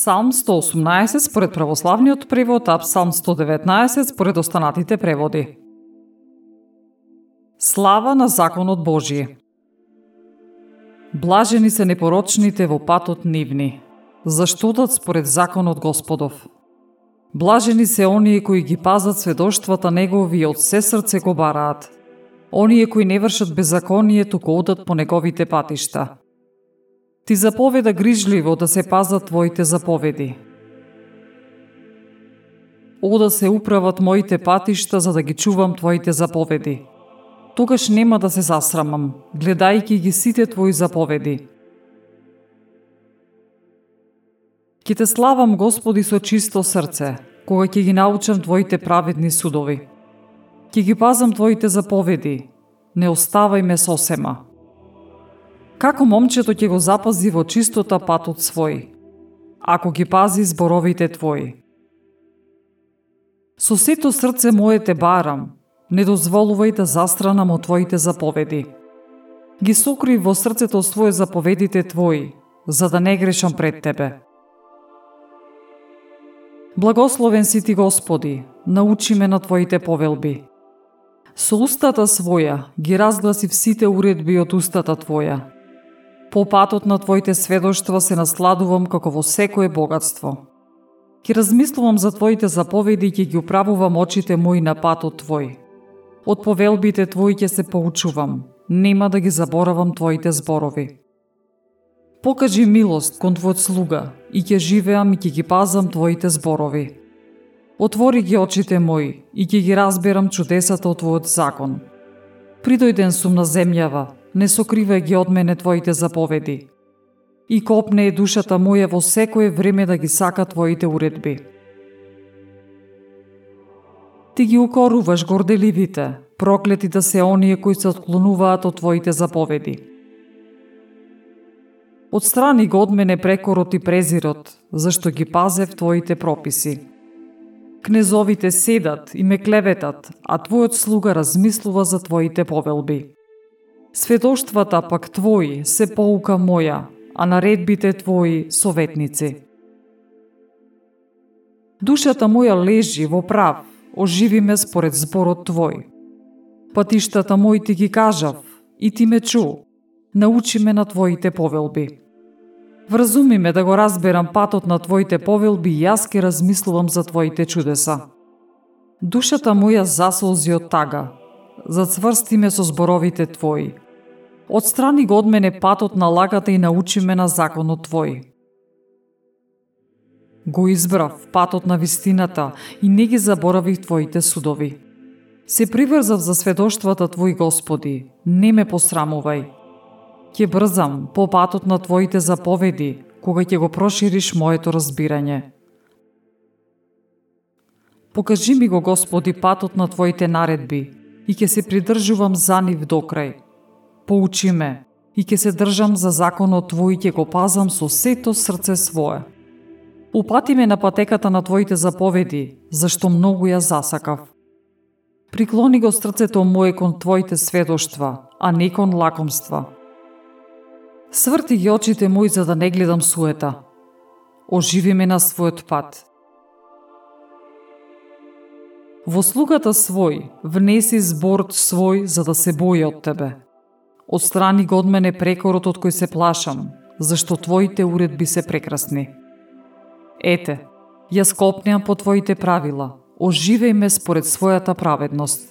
Псалм 118 според православниот превод, а Псалм 119 според останатите преводи. Слава на законот Божји. Блажени се непорочните во патот нивни, заштотат според законот Господов. Блажени се оние кои ги пазат сведоштвата негови и од се срце го бараат. Оние кои не вршат беззаконие, туку одат по неговите патишта. Ти заповеда грижливо да се пазат твоите заповеди. О да се управат моите патишта за да ги чувам твоите заповеди. Тогаш нема да се засрамам, гледајќи ги сите твои заповеди. Ке те славам, Господи, со чисто срце, кога ќе ги научам Твоите праведни судови. Ке ги пазам Твоите заповеди, не оставај ме сосема. Како момчето ќе го запази во чистота патот свој, ако ги пази зборовите твои. Со сето срце мое те барам, не дозволувај да застранам од твоите заповеди. Ги сокри во срцето свое заповедите твои, за да не грешам пред тебе. Благословен си ти Господи, научи ме на твоите повелби. Со устата своја ги разгласи сите уредби од устата твоја По патот на Твоите сведоштва се насладувам како во секое богатство. Ки размислувам за Твоите заповеди и ќе ги управувам очите мои на патот Твој. Од повелбите Твои ќе се поучувам, нема да ги заборавам Твоите зборови. Покажи милост кон Твојот слуга и ќе живеам и ќе ги пазам Твоите зборови. Отвори ги очите мои и ќе ги разберам чудесата од Твојот закон. Придојден сум на земјава, не сокривај ги од мене Твоите заповеди. И копне е душата моја во секое време да ги сака Твоите уредби. Ти ги укоруваш горделивите, проклети да се оние кои се отклонуваат од Твоите заповеди. Отстрани го од мене прекорот и презирот, зашто ги пазев Твоите прописи. Кнезовите седат и ме клеветат, а Твојот слуга размислува за Твоите повелби. Сведоштвата пак Твои се поука моја, а наредбите Твои советници. Душата моја лежи во прав, оживи ме според зборот Твој. Патиштата мој ти ги кажав, и ти ме чу, научи ме на Твоите повелби. Вразуми ме да го разберам патот на Твоите повелби и јас ке размислувам за Твоите чудеса. Душата моја засолзи од тага, зацврсти ме со зборовите Твои. Отстрани го од мене патот на лагата и научи ме на законот Твој. Го избрав патот на вистината и не ги заборавив Твоите судови. Се приврзав за сведоштвата Твои, Господи, не ме посрамувај. Ке брзам по патот на Твоите заповеди, кога ќе го прошириш моето разбирање. Покажи ми го, Господи, патот на Твоите наредби, и ќе се придржувам за нив до крај. Поучи ме и ќе се држам за законот Твој и ќе го пазам со сето срце свое. Упати ме на патеката на Твоите заповеди, зашто многу ја засакав. Приклони го срцето мое кон Твоите сведоштва, а не кон лакомства. Сврти ги очите мои за да не гледам суета. Оживи ме на својот пат Во слугата свој внеси зборот свој за да се бои од тебе. Отстрани го од мене прекорот од кој се плашам, зашто твоите уредби се прекрасни. Ете, јас копнеам по твоите правила, оживеј ме според својата праведност.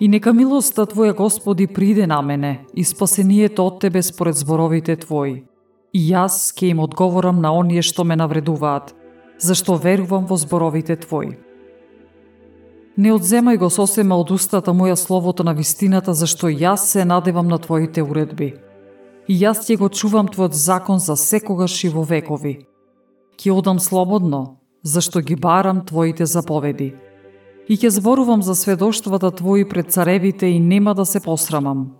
И нека милоста Твоја Господи приде на мене и спасението од Тебе според зборовите Твои. И јас ќе им одговорам на оние што ме навредуваат, зашто верувам во зборовите Твои. Не одземај го сосема од устата моја словото на вистината, зашто јас се надевам на Твоите уредби. И јас ќе го чувам Твојот закон за секогаш и во векови. Ке одам слободно, зашто ги барам Твоите заповеди. И ќе зборувам за сведоштвата Твои пред царевите и нема да се посрамам.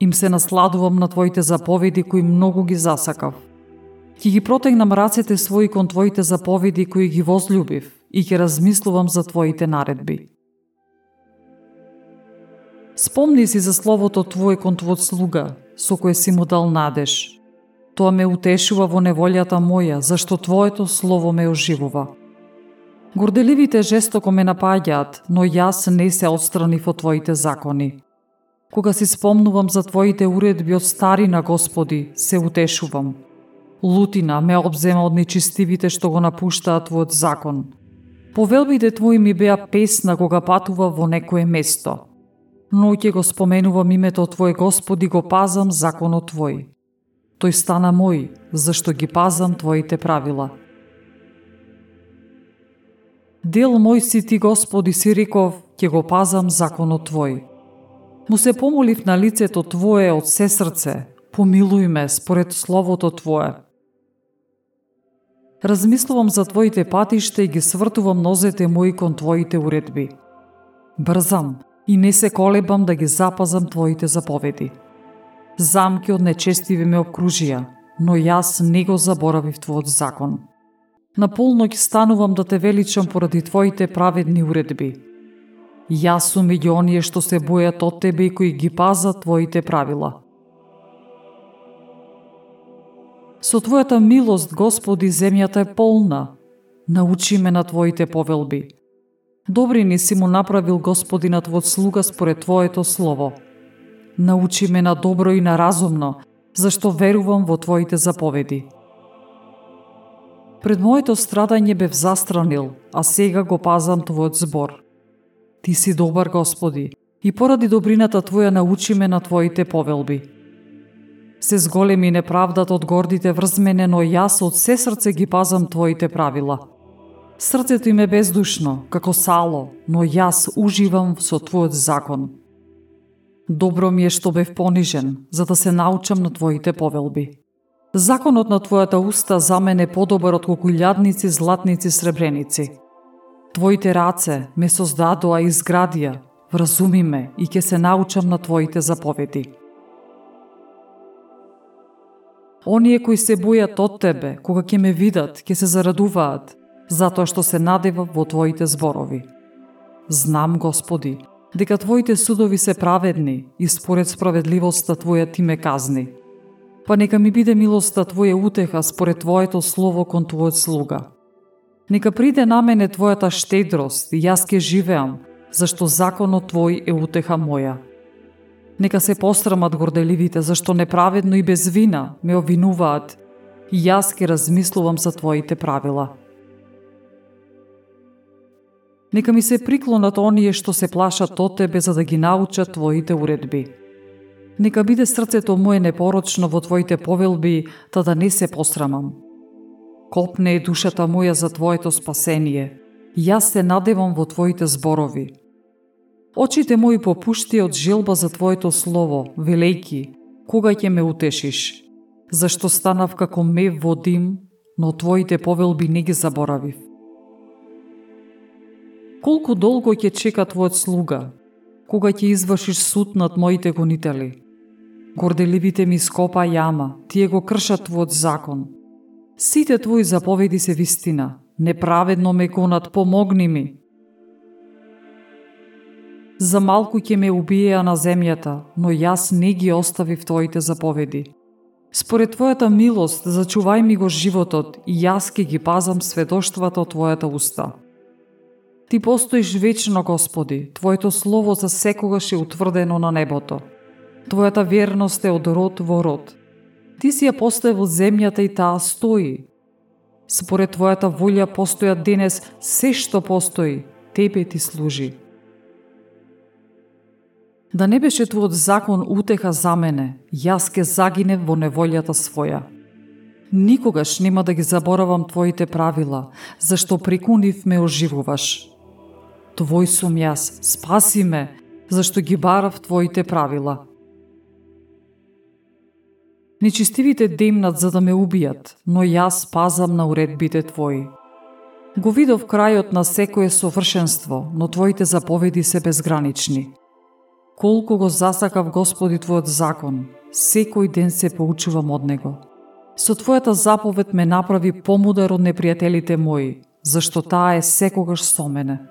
Им се насладувам на Твоите заповеди кои многу ги засакав. Ќе ги протегнам рацете своји кон Твоите заповеди кои ги возлюбив и ќе размислувам за Твоите наредби. Спомни си за словото Твое кон Твојот слуга, со кое си му дал надеж. Тоа ме утешува во неволјата моја, зашто Твоето слово ме оживува. Горделивите жестоко ме напаѓаат, но јас не се отстранив од Твоите закони. Кога си спомнувам за Твоите уредби од старина, Господи, се утешувам. Лутина ме обзема од нечистивите што го напуштаат Твојот закон. Повелбите Твои ми беа песна кога патува во некое место. Но ќе го споменувам името Твое, Господи, го пазам законот Твој. Тој стана мој, зашто ги пазам Твоите правила. Дел мој си Ти, Господи, си реков, ќе го пазам законот Твој. Му се помолив на лицето Твое од се срце, помилуј ме според Словото Твое. Размислувам за Твоите патишта и ги свртувам нозете мои кон Твоите уредби. Брзам и не се колебам да ги запазам Твоите заповеди. Замки од нечестиви ме окружија, но јас не го заборавив Твојот закон. Наполно ги станувам да те величам поради Твоите праведни уредби – Јас сум меѓу оние што се бојат од Тебе и кои ги пазат Твоите правила. Со Твојата милост, Господи, земјата е полна. Научи ме на Твоите повелби. Добри ни си му направил Господинат во слуга според Твоето слово. Научи ме на добро и на разумно, зашто верувам во Твоите заповеди. Пред моето страдање бев застранил, а сега го пазам Твојот збор. Ти си добар, Господи, и поради добрината Твоја научи ме на Твоите повелби. Се зголеми неправдат од гордите врз мене, но јас од се срце ги пазам Твоите правила. Срцето им е бездушно, како сало, но јас уживам со Твојот закон. Добро ми е што бев понижен, за да се научам на Твоите повелби. Законот на Твојата уста за мене подобар од колку лјадници, златници, сребреници. Твоите раце ме создадоа и изградија, вразуми ме и ќе се научам на Твоите заповеди. Оние кои се бојат од Тебе, кога ќе ме видат, ќе се зарадуваат, затоа што се надева во Твоите зборови. Знам, Господи, дека Твоите судови се праведни и според справедливоста Твоја Ти ме казни. Па нека ми биде милоста Твоја утеха според Твоето слово кон Твојот слуга. Нека приде на мене Твојата штедрост и јас ке живеам, зашто законот Твој е утеха моја. Нека се пострамат горделивите, зашто неправедно и без вина ме обвинуваат, и јас ке размислувам за Твоите правила. Нека ми се приклонат оние што се плашат од Тебе за да ги научат Твоите уредби. Нека биде срцето мое непорочно во Твоите повелби, та да не се посрамам. Копне е душата моја за Твоето спасение. Јас се надевам во Твоите зборови. Очите мои попушти од желба за Твоето слово, велејки, кога ќе ме утешиш? Зашто станав како мев во дим, но Твоите повелби не ги заборавив. Колку долго ќе чека Твојот слуга, кога ќе извршиш суд над моите гонители? Горделивите ми скопа јама, тие го кршат Твојот закон – Сите твои заповеди се вистина. Неправедно ме гонат, помогни ми. За малку ќе ме убиеа на земјата, но јас не ги оставив твоите заповеди. Според твојата милост, зачувај ми го животот и јас ќе ги пазам сведоштвата од твојата уста. Ти постоиш вечно, Господи, Твоето слово за секогаш е утврдено на небото. Твојата верност е од род во род. Ти си ја поставил земјата и таа стои. Според Твојата волја постојат денес се што постои, Тебе ти служи. Да не беше Твојот закон утеха за мене, јас ке загине во неволјата своја. Никогаш нема да ги заборавам Твоите правила, зашто преку нив ме оживуваш. Твој сум јас, спаси ме, зашто ги барав Твоите правила. Нечистивите демнат за да ме убијат, но јас пазам на уредбите Твои. Го видов крајот на секое совршенство, но Твоите заповеди се безгранични. Колку го засакав Господи Твојот закон, секој ден се поучувам од Него. Со Твојата заповед ме направи помудар од непријателите мои, зашто таа е секогаш со мене.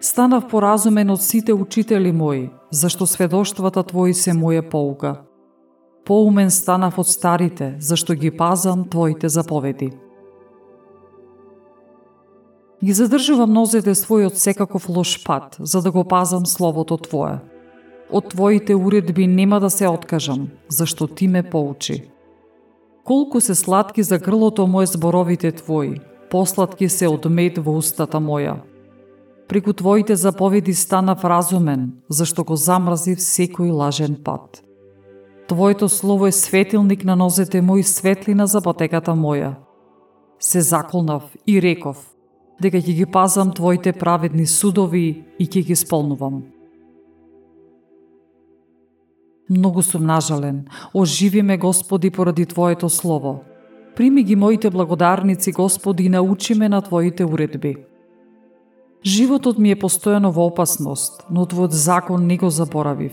Станав поразумен од сите учители мои, зашто сведоштвата Твои се моја полга. поумен станав од старите, зашто ги пазам Твоите заповеди. Ги задржувам нозете својот секаков лош пат, за да го пазам Словото Твое. Од Твоите уредби нема да се откажам, зашто Ти ме поучи. Колку се сладки за грлото моje зборовите Твои, посладки се од мед во устата моја. Преку Твоите заповеди станав разумен, зашто го замразив секој лажен пат. Твоето слово е светилник на нозете мои, светлина за патеката моја. Се заколнав и реков, дека ќе ги пазам Твоите праведни судови и ќе ги сполнувам. Многу сум нажален. Оживи ме, Господи, поради Твоето Слово. Прими ги моите благодарници, Господи, и научи ме на Твоите уредби. Животот ми е постојано во опасност, но Твојот закон не го заборавив.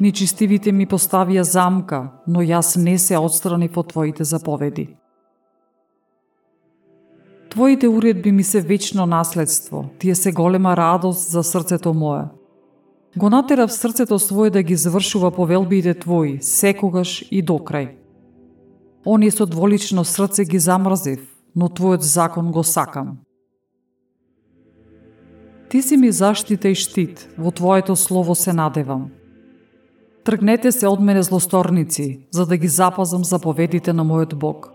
Нечистивите ми поставија замка, но јас не се отстранив од Твоите заповеди. Твоите уредби ми се вечно наследство, тие се голема радост за срцето мое. Го натерав срцето свое да ги завршува повелбите Твои, секогаш и до крај. Оние со дволично срце ги замрзив, но Твојот закон го сакам. Ти си ми заштита и штит, во Твоето слово се надевам. Тргнете се од мене злосторници, за да ги запазам заповедите на мојот Бог.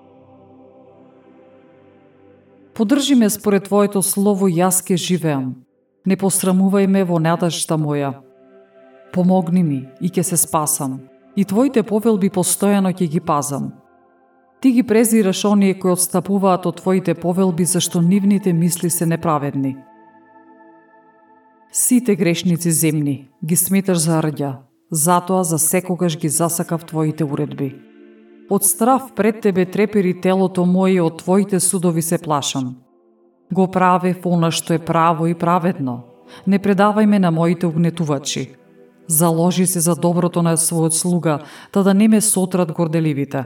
Подржи ме според Твоето слово и јас ке живеам. Не посрамувај ме во надежта моја. Помогни ми и ке се спасам. И Твоите повелби постојано ќе ги пазам. Ти ги презираш оние кои отстапуваат од Твоите повелби зашто нивните мисли се неправедни. Сите грешници земни ги сметаш за рѓа, затоа за секогаш ги засакав Твоите уредби. Од страв пред Тебе трепери телото моје, од Твоите судови се плашам. Го праве она што е право и праведно. Не предавај ме на моите угнетувачи. Заложи се за доброто на својот слуга, та да не ме сотрат горделивите.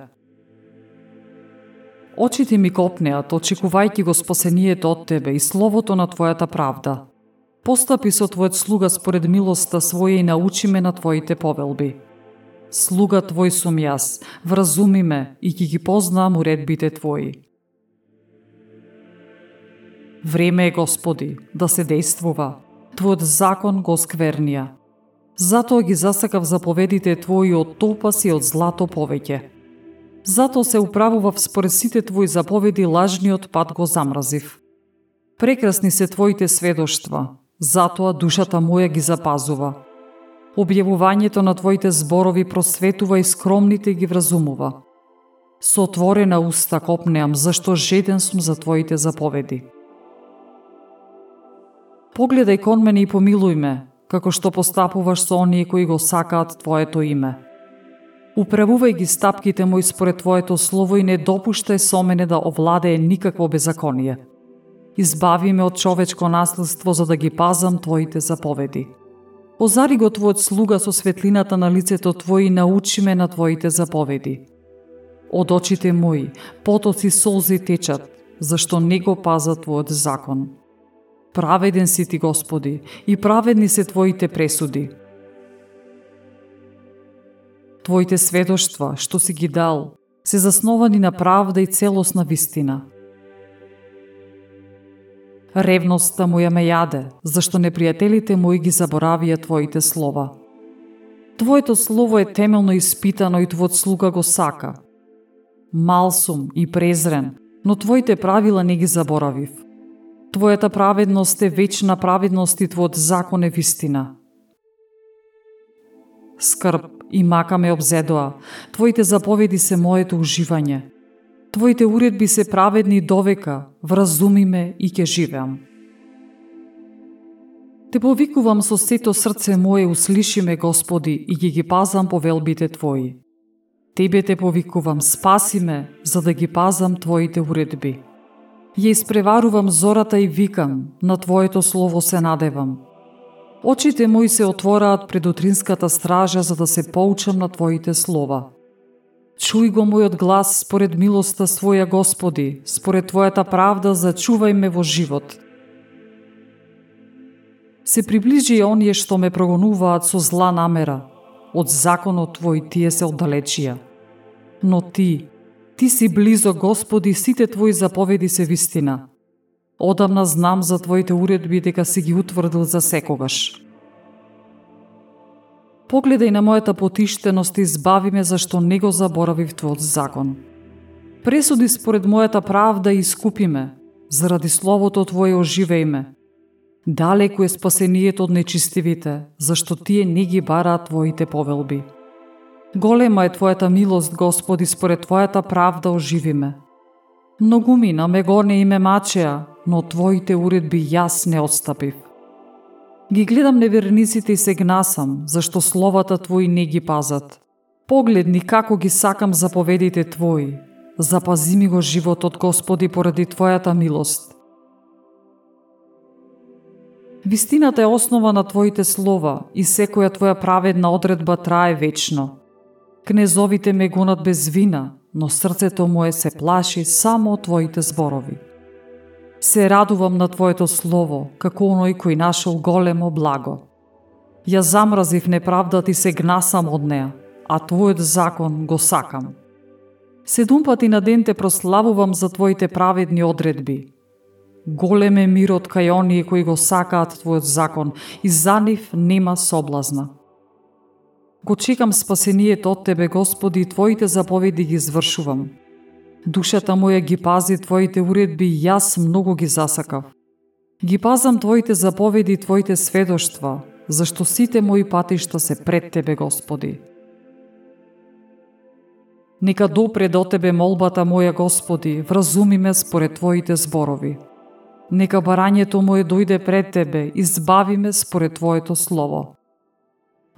Очите ми копнеат, очекувајќи го спасението од Тебе и словото на Твојата правда. Постапи со Твојот слуга според милоста Своја и научи ме на Твоите повелби. Слуга Твој сум јас, вразуми ме и ќе ги познам уредбите Твои. Време е, Господи, да се действува. Твојот закон го сквернија. Затоа ги засакав заповедите Твои од топас и од злато повеќе. Зато се управував според сите Твои заповеди лажниот пат го замразив. Прекрасни се Твоите сведоштва, затоа душата моја ги запазува. Објавувањето на Твоите зборови просветува и скромните ги вразумува. Со отворена уста копнеам, зашто жеден сум за Твоите заповеди. Погледај кон мене и помилуј ме, како што постапуваш со оние кои го сакаат Твоето име. Управувај ги стапките мои според Твоето слово и не допуштај со мене да овладее никакво беззаконие. Избави ме од човечко наследство за да ги пазам Твоите заповеди. Озари го Твојот слуга со светлината на лицето Твој и научи ме на Твоите заповеди. Од очите мои потоци солзи течат, зашто не го паза Твојот закон. Праведен си ти, Господи, и праведни се Твоите пресуди. Твоите сведоштва, што си ги дал, се засновани на правда и целосна вистина. Ревноста моја ме јаде, зашто непријателите мои ги заборавија Твоите слова. Твоето слово е темелно испитано и Твојот слуга го сака. Мал сум и презрен, но Твоите правила не ги заборавив. Твојата праведност е вечна праведност и Твојот закон е вистина. Скрб и мака ме обзедоа, Твоите заповеди се моето уживање. Твоите уредби се праведни довека, вразуми ме и ќе живеам. Те повикувам со сето срце мое, услиши ме, Господи, и ги ги пазам повелбите Твои. Тебе те повикувам, спаси ме, за да ги пазам Твоите уредби. Ја испреварувам зората и викам, на Твоето слово се надевам. Очите мои се отвораат пред утринската стража за да се поучам на Твоите слова. Чуј го мојот глас според милоста своја Господи, според Твојата правда зачувај ме во живот. Се приближи оние што ме прогонуваат со зла намера. Од законот Твој тие се оддалечија. но Ти, Ти си близо, Господи, сите Твои заповеди се вистина. Одамна знам за Твоите уредби дека си ги утврдил за секогаш. Погледај на мојата потиштеност и избави ме зашто не го заборавив Твојот закон. Пресуди според мојата правда и искупи ме, заради Словото Твое оживеј ме. Далеку е спасението од нечистивите, зашто тие не ги бараат Твоите повелби. Голема е Твојата милост, Господи, според Твојата правда оживи ме. Многумина ме горне и ме мачеа, но Твоите уредби јас не отстапив. Ги гледам неверниците и се гнасам, зашто словата Твои не ги пазат. Погледни како ги сакам заповедите Твои. Запази ми го животот, Господи, поради Твојата милост. Вистината е основа на Твоите слова и секоја Твоја праведна одредба трае вечно. Кнезовите ме гонат без вина, но срцето мое се плаши само од Твоите зборови. Се радувам на Твоето Слово, како оној кој нашол големо благо. Ја замразив неправдата и се гнасам од неа, а Твојот закон го сакам. Седум пати на ден те прославувам за Твоите праведни одредби. Голем е мирот кај оние кои го сакаат Твојот закон и за нив нема соблазна. Го чекам спасението од Тебе, Господи, и Твоите заповеди ги извршувам. Душата моја ги пази Твоите уредби и јас многу ги засакав. Ги пазам Твоите заповеди и Твоите сведоштва, зашто сите мои патишта се пред Тебе, Господи. Нека допре до Тебе молбата моја, Господи, вразуми ме според Твоите зборови. Нека барањето мое дојде пред Тебе, избави ме според Твоето Слово.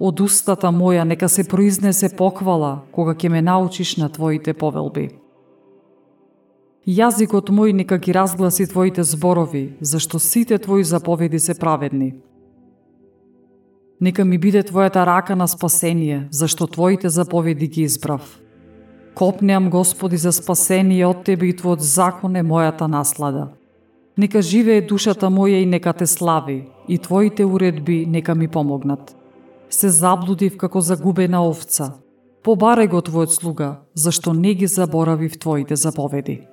Од устата моја нека се произнесе поквала, кога ќе ме научиш на Твоите повелби. Јазикот мој нека ги разгласи Твоите зборови, зашто сите Твои заповеди се праведни. Нека ми биде Твојата рака на спасение, зашто Твоите заповеди ги избрав. Копнеам, Господи, за спасение од Тебе и Твојот закон е мојата наслада. Нека живее душата моја и нека Те слави, и Твоите уредби нека ми помогнат. Се заблудив како загубена овца. Побарај го Твојот слуга, зашто не ги заборавив Твоите заповеди.